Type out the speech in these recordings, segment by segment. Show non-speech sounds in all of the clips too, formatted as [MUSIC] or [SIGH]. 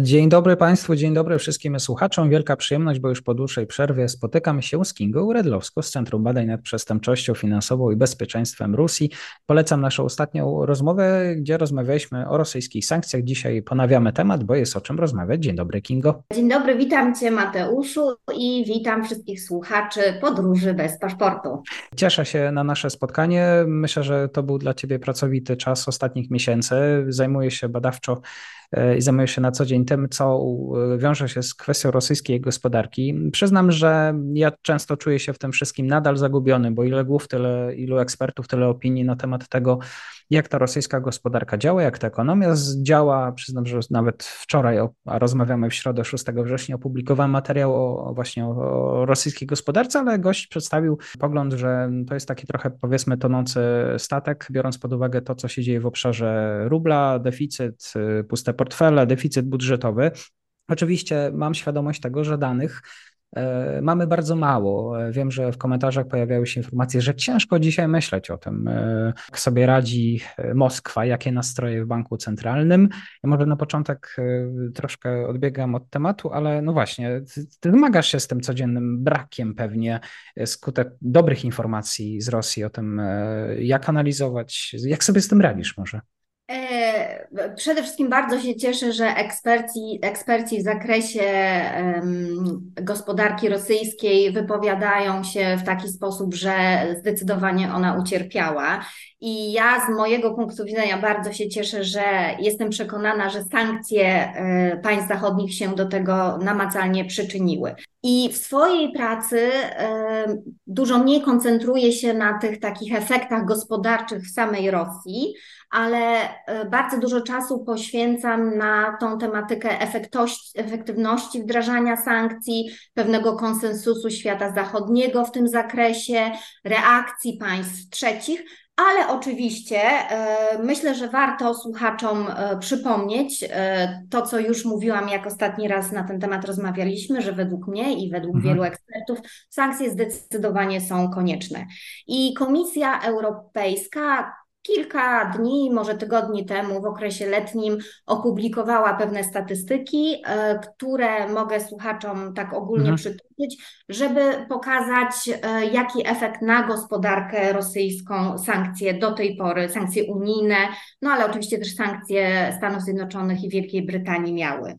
Dzień dobry Państwu, dzień dobry wszystkim słuchaczom. Wielka przyjemność, bo już po dłuższej przerwie spotykam się z Kingą Redlowską z Centrum Badań nad Przestępczością Finansową i Bezpieczeństwem Rusji. Polecam naszą ostatnią rozmowę, gdzie rozmawialiśmy o rosyjskich sankcjach. Dzisiaj ponawiamy temat, bo jest o czym rozmawiać. Dzień dobry Kingo. Dzień dobry, witam Cię Mateuszu i witam wszystkich słuchaczy podróży bez paszportu. Cieszę się na nasze spotkanie. Myślę, że to był dla Ciebie pracowity czas ostatnich miesięcy. Zajmuję się badawczo i zajmuję się na co dzień tym, co wiąże się z kwestią rosyjskiej gospodarki. Przyznam, że ja często czuję się w tym wszystkim nadal zagubiony, bo ile głów, tyle ilu ekspertów, tyle opinii na temat tego, jak ta rosyjska gospodarka działa, jak ta ekonomia działa. Przyznam, że nawet wczoraj, a rozmawiamy w środę 6 września, opublikowałem materiał o, właśnie o rosyjskiej gospodarce, ale gość przedstawił pogląd, że to jest taki trochę powiedzmy tonący statek, biorąc pod uwagę to, co się dzieje w obszarze rubla, deficyt, puste portfele, deficyt budżetowy. Oczywiście mam świadomość tego, że danych mamy bardzo mało. E, wiem, że w komentarzach pojawiały się informacje, że ciężko dzisiaj myśleć o tym, e, jak sobie radzi Moskwa, jakie nastroje w banku centralnym. Ja może na początek troszkę odbiegam od tematu, ale no właśnie, ty zmagasz się z tym codziennym brakiem pewnie skutek dobrych informacji z Rosji o tym, jak analizować, jak sobie z tym radzisz może. Przede wszystkim bardzo się cieszę, że eksperci, eksperci w zakresie gospodarki rosyjskiej wypowiadają się w taki sposób, że zdecydowanie ona ucierpiała. I ja z mojego punktu widzenia bardzo się cieszę, że jestem przekonana, że sankcje y, państw zachodnich się do tego namacalnie przyczyniły. I w swojej pracy y, dużo mniej koncentruję się na tych takich efektach gospodarczych w samej Rosji, ale y, bardzo dużo czasu poświęcam na tą tematykę efektywności wdrażania sankcji, pewnego konsensusu świata zachodniego w tym zakresie, reakcji państw trzecich ale oczywiście e, myślę, że warto słuchaczom e, przypomnieć e, to, co już mówiłam, jak ostatni raz na ten temat rozmawialiśmy, że według mnie i według mhm. wielu ekspertów sankcje zdecydowanie są konieczne. I Komisja Europejska kilka dni, może tygodni temu, w okresie letnim, opublikowała pewne statystyki, e, które mogę słuchaczom tak ogólnie mhm. przytoczyć, żeby pokazać, e, jaki efekt na gospodarkę rosyjską sankcje do tej pory, sankcje unijne, no ale oczywiście też sankcje Stanów Zjednoczonych i Wielkiej Brytanii miały.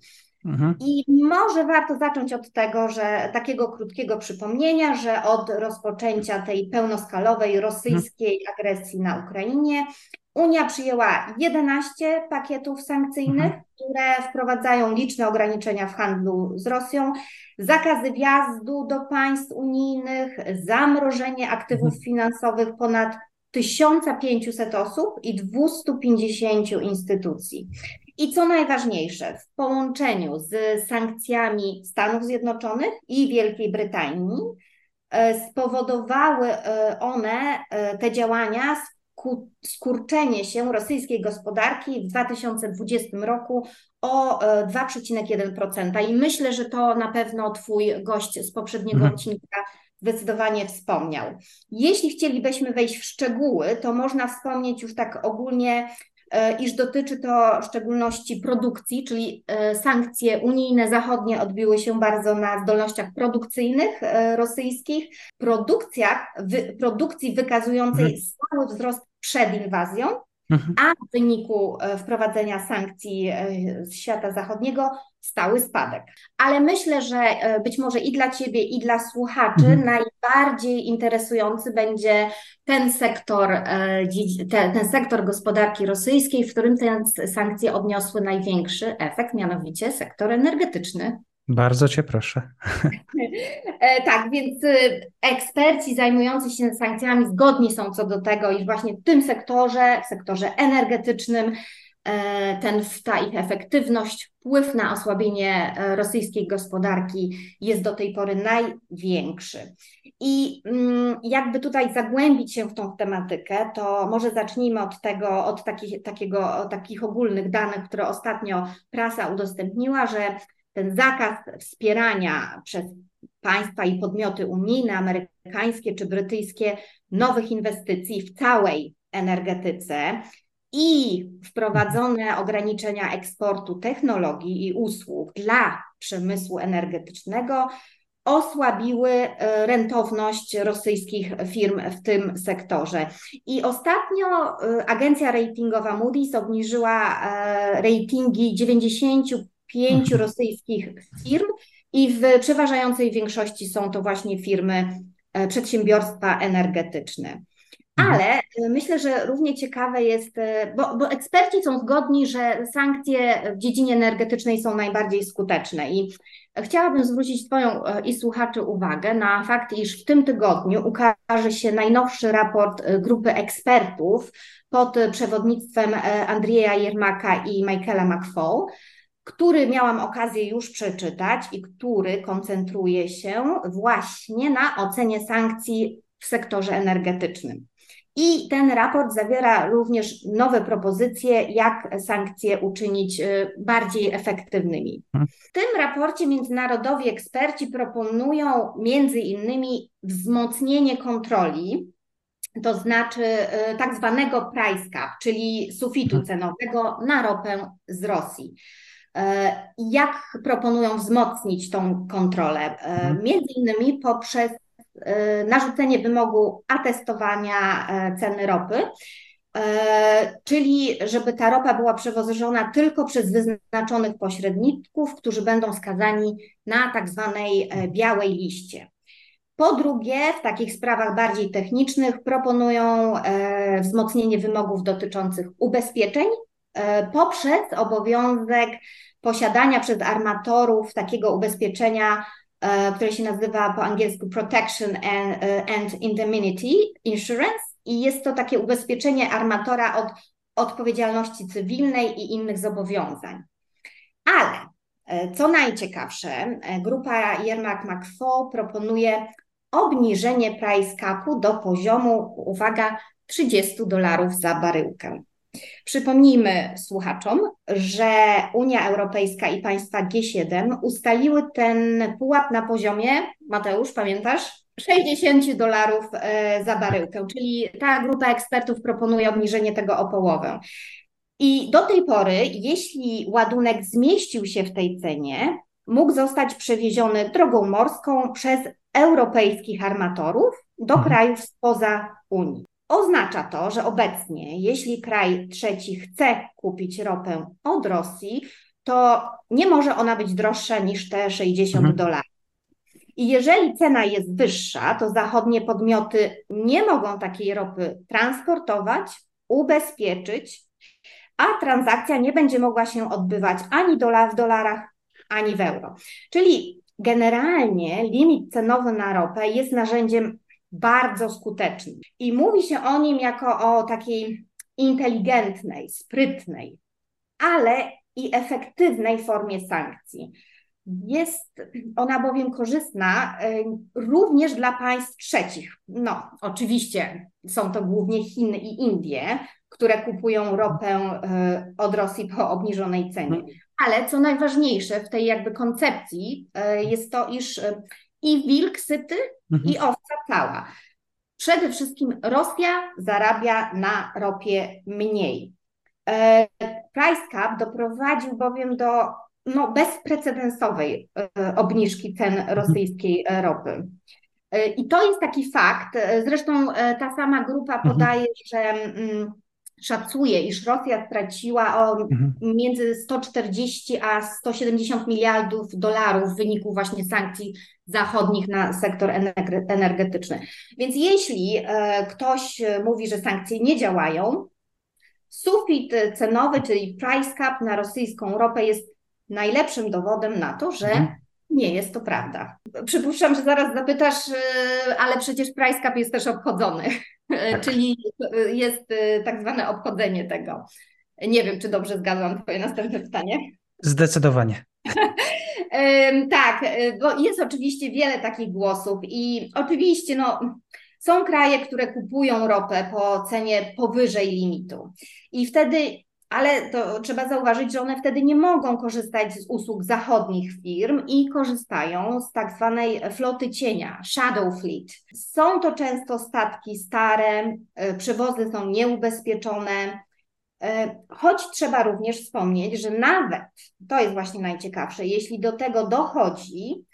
Mhm. I może warto zacząć od tego, że takiego krótkiego przypomnienia, że od rozpoczęcia tej pełnoskalowej rosyjskiej mhm. agresji na Ukrainie Unia przyjęła 11 pakietów sankcyjnych, mhm. które wprowadzają liczne ograniczenia w handlu z Rosją, zakazy wjazdu do państw unijnych, zamrożenie aktywów finansowych ponad 1500 osób i 250 instytucji. I co najważniejsze, w połączeniu z sankcjami Stanów Zjednoczonych i Wielkiej Brytanii e, spowodowały e, one, e, te działania, skurczenie się rosyjskiej gospodarki w 2020 roku o 2,1%. I myślę, że to na pewno Twój gość z poprzedniego mhm. odcinka zdecydowanie wspomniał. Jeśli chcielibyśmy wejść w szczegóły, to można wspomnieć już tak ogólnie iż dotyczy to w szczególności produkcji, czyli e, sankcje unijne zachodnie odbiły się bardzo na zdolnościach produkcyjnych e, rosyjskich, produkcjach, wy, produkcji wykazującej mhm. stały wzrost przed inwazją, mhm. a w wyniku wprowadzenia sankcji z świata zachodniego stały spadek. Ale myślę, że e, być może i dla Ciebie, i dla słuchaczy mhm. najbardziej interesujący będzie ten sektor, e, ten sektor gospodarki rosyjskiej, w którym te sankcje odniosły największy efekt, mianowicie sektor energetyczny. Bardzo Cię proszę. E, tak, więc y, eksperci zajmujący się sankcjami zgodni są co do tego, iż właśnie w tym sektorze, w sektorze energetycznym, e, ten, ta ich efektywność, wpływ na osłabienie e, rosyjskiej gospodarki jest do tej pory największy. I mm, jakby tutaj zagłębić się w tą tematykę, to może zacznijmy od tego, od takich, takiego, takich ogólnych danych, które ostatnio prasa udostępniła, że ten zakaz wspierania przez państwa i podmioty unijne, amerykańskie czy brytyjskie nowych inwestycji w całej energetyce i wprowadzone ograniczenia eksportu technologii i usług dla przemysłu energetycznego osłabiły e, rentowność rosyjskich firm w tym sektorze. I ostatnio e, agencja ratingowa Moody's obniżyła e, ratingi 95 mhm. rosyjskich firm i w przeważającej większości są to właśnie firmy, przedsiębiorstwa energetyczne. Mhm. Ale myślę, że równie ciekawe jest, bo, bo, eksperci są zgodni, że sankcje w dziedzinie energetycznej są najbardziej skuteczne i Chciałabym zwrócić Twoją e, i słuchaczy uwagę na fakt, iż w tym tygodniu ukaże się najnowszy raport e, grupy ekspertów pod przewodnictwem e, Andrzeja Jermaka i Michaela McFall, który miałam okazję już przeczytać i który koncentruje się właśnie na ocenie sankcji w sektorze energetycznym. I ten raport zawiera również nowe propozycje, jak sankcje uczynić y, bardziej efektywnymi. Hmm. W tym raporcie międzynarodowi eksperci proponują między innymi wzmocnienie kontroli, to znaczy y, tak zwanego price cap, czyli sufitu hmm. cenowego na ropę z Rosji. Y, jak proponują wzmocnić tą kontrolę? Hmm. Między innymi poprzez E, narzucenie wymogu atestowania e, ceny ropy, e, czyli żeby ta ropa była przewożona tylko przez wyznaczonych pośredników, którzy będą skazani na tak zwanej białej liście. Po drugie, w takich sprawach bardziej technicznych proponują wzmocnienie wymogów dotyczących ubezpieczeń poprzez obowiązek posiadania przez armatorów takiego ubezpieczenia E, które się nazywa po angielsku Protection and, e, and Indemnity Insurance i jest to takie ubezpieczenie armatora od odpowiedzialności cywilnej i innych zobowiązań. Ale e, co najciekawsze, grupa Yermak McFall proponuje obniżenie price capu do poziomu, uwaga, 30 dolarów za baryłkę. Przypomnijmy słuchaczom, że Unia Europejska i państwa G7 ustaliły ten pułap na poziomie, Mateusz, pamiętasz? 60 dolarów e, za baryłkę, czyli ta grupa ekspertów proponuje obniżenie tego o połowę. I do tej pory, jeśli ładunek zmieścił się w tej cenie, mógł zostać przewieziony drogą morską przez europejskich armatorów do mhm. krajów spoza Unii. Oznacza to, że obecnie, jeśli kraj trzeci chce kupić ropę od Rosji, to nie może ona być droższa niż te 60 mhm. dolarów. I jeżeli cena jest wyższa, to zachodnie podmioty nie mogą takiej ropy transportować, ubezpieczyć, a transakcja nie będzie mogła się odbywać ani dolar w dolarach, ani w euro. Czyli generalnie limit cenowy na ropę jest narzędziem bardzo skuteczny. I mówi się o nim jako o takiej inteligentnej, sprytnej, ale i efektywnej formie sankcji. Jest ona bowiem korzystna y, również dla państw trzecich. No, oczywiście są to głównie Chiny i Indie, które kupują ropę y, od Rosji po obniżonej cenie. Mhm. Ale co najważniejsze w tej jakby koncepcji y, jest to, iż i wilk syty, mhm. i owca cała. Przede wszystkim Rosja zarabia na ropie mniej. E, price cap doprowadził bowiem do no, bezprecedensowej e, obniżki cen mhm. rosyjskiej ropy. E, I to jest taki fakt. Zresztą ta sama grupa mhm. podaje, że mm, szacuje, iż Rosja straciła o mhm. między 140 a 170 miliardów dolarów w wyniku właśnie sankcji zachodnich na sektor energetyczny. Więc jeśli e, ktoś mówi, że sankcje nie działają, sufit cenowy, czyli price cap na rosyjską ropę jest najlepszym dowodem na to, że mhm. Nie jest to prawda. Przypuszczam, że zaraz zapytasz, y, ale przecież price cap jest też obchodzony, tak. czyli jest tak zwane obchodzenie tego. Nie wiem, czy dobrze zgadzam Twoje następne pytanie. Zdecydowanie. [LAUGHS] tak, y, bo jest oczywiście wiele takich głosów i oczywiście no, są kraje, które kupują ropę po cenie powyżej limitu. I wtedy ale to trzeba zauważyć, że one wtedy nie mogą korzystać z usług zachodnich firm i korzystają z tak zwanej floty cienia, shadow fleet. Są to często statki stare, e, przewozy są nieubezpieczone, e, choć trzeba również wspomnieć, że nawet, to jest właśnie najciekawsze, jeśli do tego dochodzi,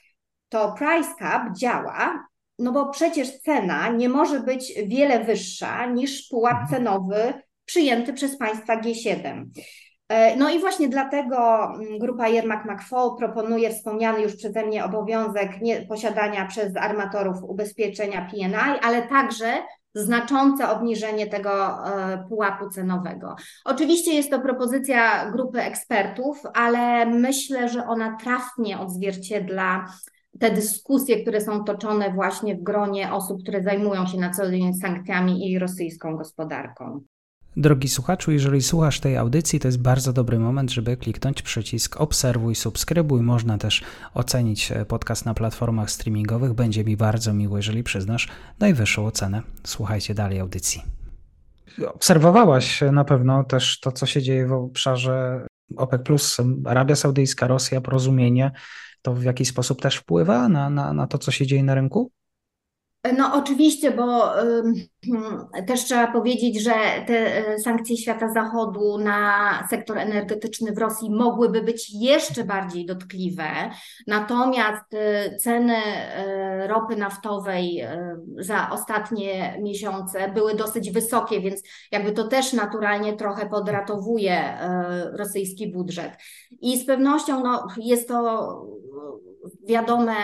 to price cap działa, no bo przecież cena nie może być wiele wyższa niż pułap mhm. cenowy przyjęty przez państwa G7. E, no i właśnie dlatego mm, grupa Jermak McFall proponuje wspomniany już przeze mnie obowiązek posiadania przez armatorów ubezpieczenia PNI, ale także znaczące obniżenie tego e, pułapu cenowego. Oczywiście jest to propozycja grupy ekspertów, ale myślę, że ona trafnie odzwierciedla te dyskusje, które są toczone właśnie w gronie osób, które zajmują się na co dzień sankcjami i rosyjską gospodarką. Drogi słuchaczu, jeżeli słuchasz tej audycji, to jest bardzo dobry moment, żeby kliknąć przycisk obserwuj, subskrybuj. Można też ocenić e, podcast na platformach streamingowych. Będzie mi bardzo miło, jeżeli przyznasz najwyższą ocenę. Słuchajcie dalej audycji. Obserwowałaś na pewno też to, co się dzieje w obszarze OPEC, Arabia Saudyjska, Rosja, porozumienie. To w jakiś sposób też wpływa na, na, na to, co się dzieje na rynku? No oczywiście, bo y, też trzeba powiedzieć, że te e, sankcje świata zachodu na sektor energetyczny w Rosji mogłyby być jeszcze bardziej dotkliwe. Natomiast y, ceny y, ropy naftowej za ostatnie miesiące były dosyć wysokie, więc jakby to też naturalnie trochę podratowuje rosyjski budżet. I z pewnością no, jest to wiadome,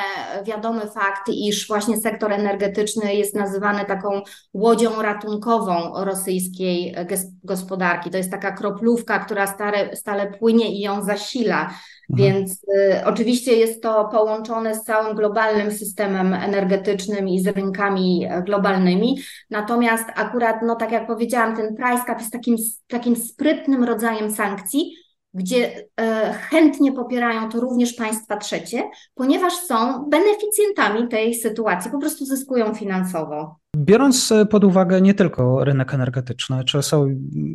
wiadomy fakt, iż właśnie sektor energetyczny jest nazywany taką łodzią ratunkową rosyjskiej gospodarki. To jest taka kroplówka, która stale, stale płynie i ją zasila. Mhm. Więc y, oczywiście jest to połączone z całym globalnym systemem energetycznym i z rynkami globalnymi. Natomiast akurat, no tak jak powiedziałam, ten price cap jest takim, takim sprytnym rodzajem sankcji, gdzie e, chętnie popierają to również państwa trzecie, ponieważ są beneficjentami tej sytuacji, po prostu zyskują finansowo. Biorąc pod uwagę nie tylko rynek energetyczny, czy są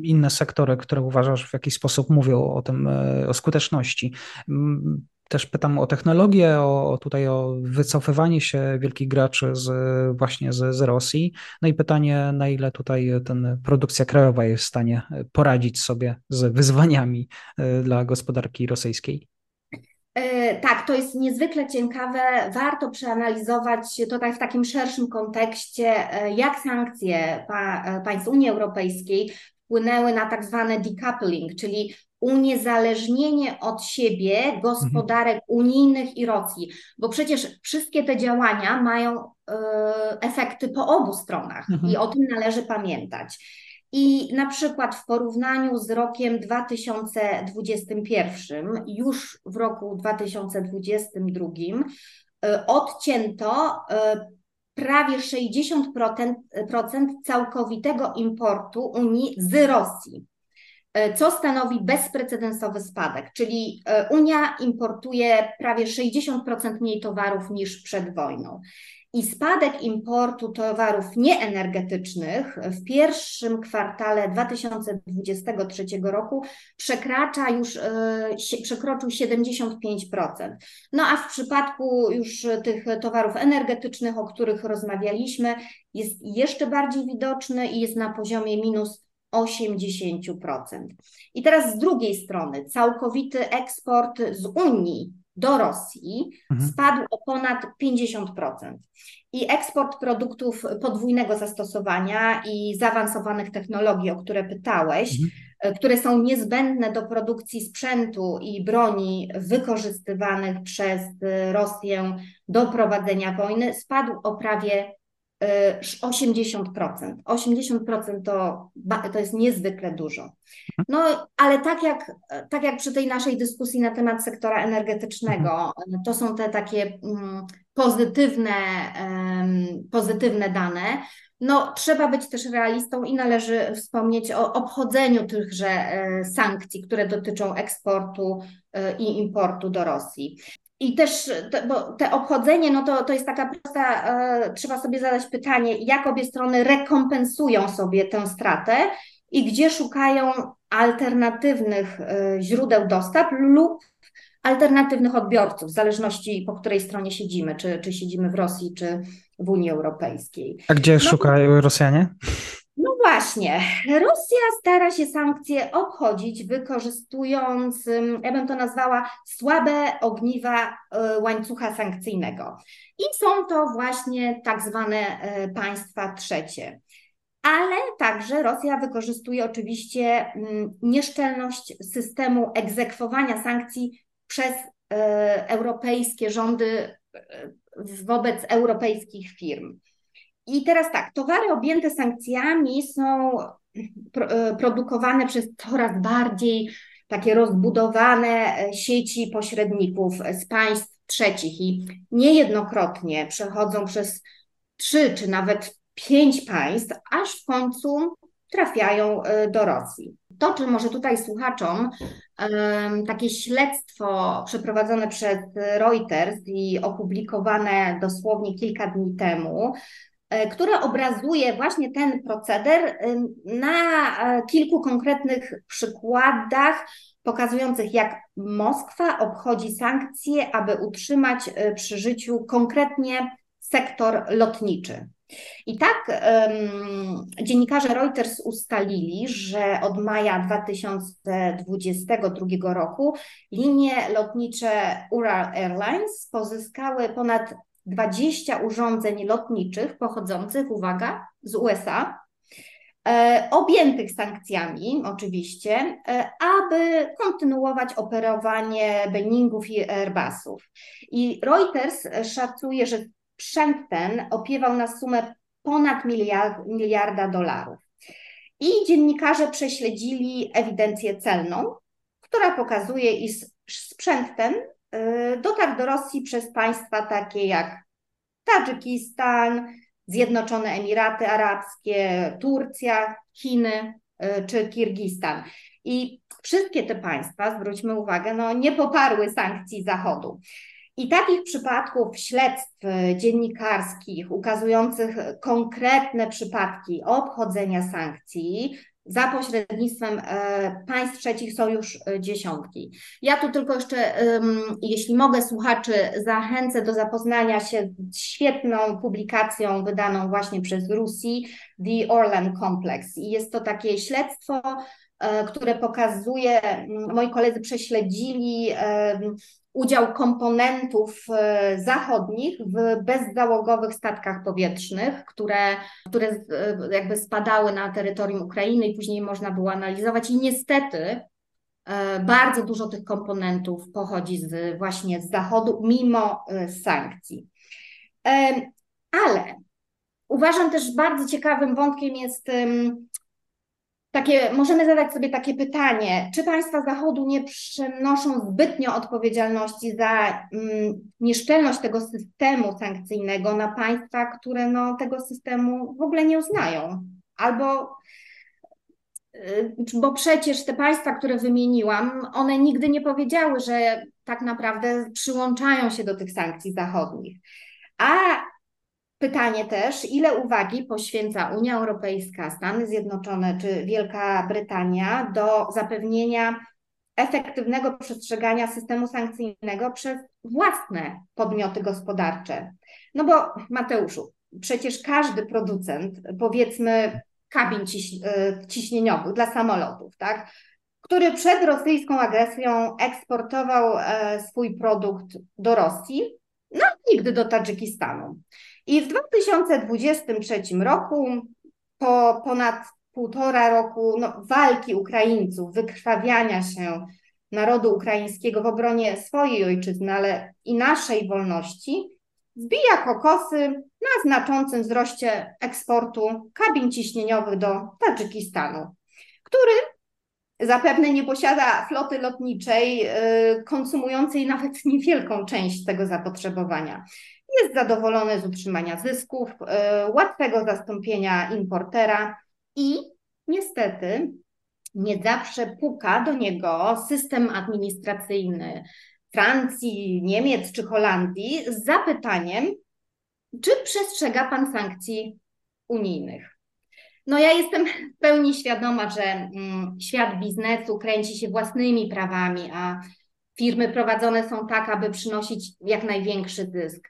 inne sektory, które uważasz w jakiś sposób mówią o tym, e, o skuteczności, też pytam o technologię, o tutaj o wycofywanie się wielkich graczy z, właśnie z, z Rosji. No i pytanie, na ile tutaj ten produkcja krajowa jest w stanie poradzić sobie z wyzwaniami e, dla gospodarki rosyjskiej? E, tak, to jest niezwykle ciekawe. Warto przeanalizować to tak w takim szerszym kontekście, e, jak sankcje państw Unii Europejskiej wpłynęły na tak zwany decoupling, czyli uniezależnienie od siebie gospodarek mhm. unijnych i Rosji, bo przecież wszystkie te działania mają efekty po obu stronach mhm. i o tym należy pamiętać. I na przykład w porównaniu z rokiem 2021, już w roku 2022 y, odcięto y, prawie 60% całkowitego importu Unii z Rosji. Co stanowi bezprecedensowy spadek, czyli Unia importuje prawie 60% mniej towarów niż przed wojną. I spadek importu towarów nieenergetycznych w pierwszym kwartale 2023 roku przekracza już, e, przekroczył 75%. No a w przypadku już tych towarów energetycznych, o których rozmawialiśmy, jest jeszcze bardziej widoczny i jest na poziomie minus 80%. I teraz z drugiej strony, całkowity eksport z Unii do Rosji mhm. spadł o ponad 50%. I eksport produktów podwójnego zastosowania i zaawansowanych technologii, o które pytałeś, mhm. E, które są niezbędne do produkcji sprzętu i broni wykorzystywanych przez Rosję do prowadzenia wojny, spadł o prawie 80%. 80% to, to jest niezwykle dużo. No, ale tak jak, tak jak przy tej naszej dyskusji na temat sektora energetycznego, to są te takie mm, pozytywne, pozytywne dane. No, trzeba być też realistą i należy wspomnieć o obchodzeniu tychże e, sankcji, które dotyczą eksportu e, i importu do Rosji. I też bo te obchodzenie, no to, to jest taka prosta, e, trzeba sobie zadać pytanie, jak obie strony rekompensują sobie tę stratę i gdzie szukają alternatywnych e, źródeł dostaw lub alternatywnych odbiorców, w zależności po której stronie siedzimy, czy, czy siedzimy w Rosji, czy w Unii Europejskiej. A gdzie no, szukają Rosjanie? No właśnie, Rosja stara się sankcje obchodzić, wykorzystując, ja bym to nazwała, słabe ogniwa e, łańcucha sankcyjnego. I są to właśnie tak zwane e, państwa trzecie. Ale także Rosja wykorzystuje oczywiście nieszczelność systemu egzekwowania sankcji przez e, europejskie rządy wobec europejskich firm. I teraz tak, towary objęte sankcjami są e, produkowane przez coraz bardziej takie rozbudowane e, sieci pośredników z państw trzecich i niejednokrotnie przechodzą przez trzy czy nawet pięć państw, aż w końcu trafiają e, do Rosji. To, czy może tutaj słuchaczom takie śledztwo przeprowadzone przez Reuters i opublikowane dosłownie kilka dni temu, E, które obrazuje właśnie ten proceder na e, kilku konkretnych przykładach pokazujących, jak Moskwa obchodzi sankcje, aby utrzymać e, przy życiu konkretnie sektor lotniczy. I tak um, dziennikarze Reuters ustalili, że od maja 2022 roku linie lotnicze Ural Airlines pozyskały ponad 20 urządzeń lotniczych pochodzących, uwaga, z USA, e, objętych sankcjami oczywiście, e, aby kontynuować operowanie Boeingów i Airbusów. I Reuters szacuje, że sprzęt ten opiewał na sumę ponad miliard, miliarda dolarów. I dziennikarze prześledzili ewidencję celną, która pokazuje, iż sprzęt ten dotarł do Rosji przez państwa takie jak Tadżykistan, Zjednoczone Emiraty Arabskie, Turcja, Chiny y, czy Kirgistan. I wszystkie te państwa, zwróćmy uwagę, no, nie poparły sankcji Zachodu. I takich przypadków śledztw y, dziennikarskich ukazujących konkretne przypadki obchodzenia sankcji za pośrednictwem e, państw trzecich są już e, dziesiątki. Ja tu tylko jeszcze, jeśli mogę, słuchaczy zachęcę do zapoznania się z świetną publikacją wydaną właśnie przez Rusi, The Orlan Complex. I jest to takie śledztwo, e, które pokazuje, moi koledzy prześledzili udział komponentów e, zachodnich w bezzałogowych statkach powietrznych, które, które e, jakby spadały na terytorium Ukrainy i później można było analizować. I niestety e, bardzo dużo tych komponentów pochodzi z, właśnie z zachodu, mimo sankcji. Ale uważam też bardzo ciekawym wątkiem jest takie, możemy zadać sobie takie pytanie, czy państwa Zachodu nie przenoszą zbytnio odpowiedzialności za mm, nieszczelność tego systemu sankcyjnego na państwa, które no, tego systemu w ogóle nie uznają? Albo y, bo przecież te państwa, które wymieniłam, one nigdy nie powiedziały, że tak naprawdę przyłączają się do tych sankcji zachodnich. A Pytanie też, ile uwagi poświęca Unia Europejska, Stany Zjednoczone czy Wielka Brytania do zapewnienia efektywnego przestrzegania systemu sankcyjnego przez własne podmioty gospodarcze. No bo Mateuszu, przecież każdy producent, powiedzmy kabin ciś, e, ciśnieniowych dla samolotów, tak, który przed rosyjską agresją eksportował e, swój produkt do Rosji, no nigdy do Tadżykistanu. I w 2023 roku, po ponad półtora roku no, walki Ukraińców, wykrwawiania się narodu ukraińskiego w obronie swojej ojczyzny, ale i naszej wolności, zbija kokosy na znaczącym wzroście eksportu kabin ciśnieniowych do Tadżykistanu, który zapewne nie posiada floty lotniczej y, konsumującej nawet niewielką część tego zapotrzebowania. Jest zadowolony z utrzymania zysków, y, łatwego zastąpienia importera i niestety nie zawsze puka do niego system administracyjny Francji, Niemiec czy Holandii z zapytaniem, czy przestrzega Pan sankcji unijnych. No ja jestem w pełni świadoma, że mm, świat biznesu kręci się własnymi prawami, a firmy prowadzone są tak, aby przynosić jak największy zysk.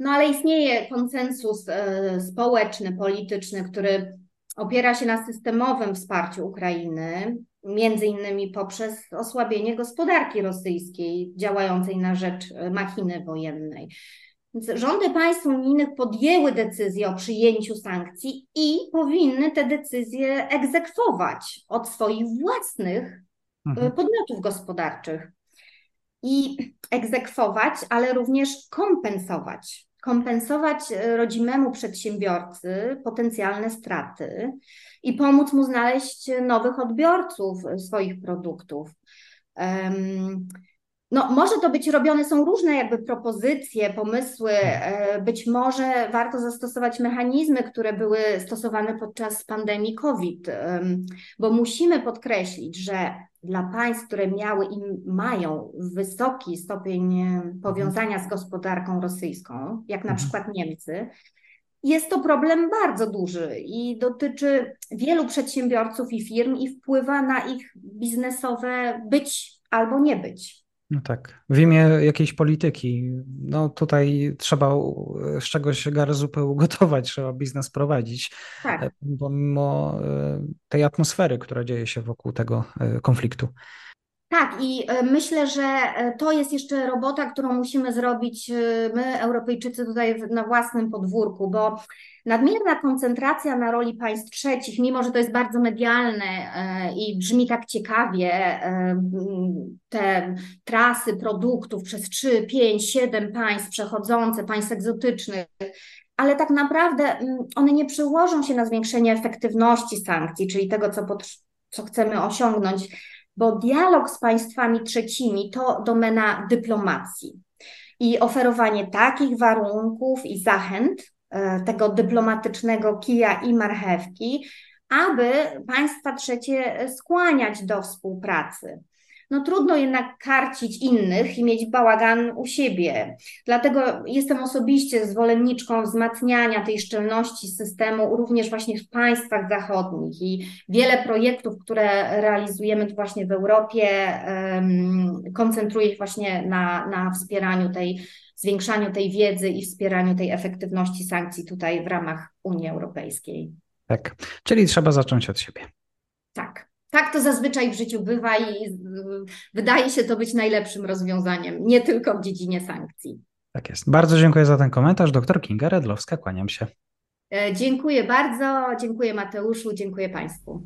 No ale istnieje konsensus y, społeczny, polityczny, który opiera się na systemowym wsparciu Ukrainy, między innymi poprzez osłabienie gospodarki rosyjskiej działającej na rzecz e, machiny wojennej. Więc rządy państw unijnych podjęły decyzję o przyjęciu sankcji i powinny te decyzje egzekwować od swoich własnych e, mhm. podmiotów gospodarczych. I egzekwować, ale również kompensować kompensować e, rodzimemu przedsiębiorcy potencjalne straty i pomóc mu znaleźć nowych odbiorców swoich produktów. No, może to być robione, są różne jakby propozycje, pomysły. E, być może warto zastosować mechanizmy, które były stosowane podczas pandemii COVID, bo musimy podkreślić, że dla państw, które miały i mają wysoki stopień powiązania z gospodarką rosyjską, jak na mhm. przykład Niemcy, jest to problem bardzo duży i dotyczy wielu przedsiębiorców i firm i wpływa na ich biznesowe być albo nie być. No tak, w imię jakiejś polityki. No tutaj trzeba z czegoś gar zupę ugotować, [LAUGHS] trzeba biznes prowadzić, tak. E, pomimo e, tej atmosfery, która dzieje się wokół tego e, konfliktu. Tak, i myślę, że to jest jeszcze robota, którą musimy zrobić my, Europejczycy, tutaj na własnym podwórku, bo Nadmierna koncentracja na roli państw trzecich, mimo że to jest bardzo medialne e, i brzmi tak ciekawie, e, te trasy produktów przez 3, 5, 7 państw przechodzące, państw egzotycznych, ale tak naprawdę one nie przełożą się na zwiększenie efektywności sankcji, czyli tego, co, co chcemy osiągnąć, bo dialog z państwami trzecimi to domena dyplomacji i oferowanie takich warunków i zachęt, E, tego dyplomatycznego kija i marchewki, aby państwa trzecie skłaniać do współpracy. No trudno jednak karcić innych i mieć bałagan u siebie. Dlatego jestem osobiście zwolenniczką wzmacniania tej szczelności systemu również właśnie w państwach zachodnich i wiele projektów, które realizujemy właśnie w Europie, koncentruje się właśnie na, na wspieraniu tej zwiększaniu tej wiedzy i wspieraniu tej efektywności sankcji tutaj w ramach Unii Europejskiej. Tak, czyli trzeba zacząć od siebie. Tak. Tak to zazwyczaj w życiu bywa i wydaje się to być najlepszym rozwiązaniem, nie tylko w dziedzinie sankcji. Tak jest. Bardzo dziękuję za ten komentarz. Doktor Kinga Redlowska, kłaniam się. E, dziękuję bardzo, dziękuję Mateuszu, dziękuję Państwu.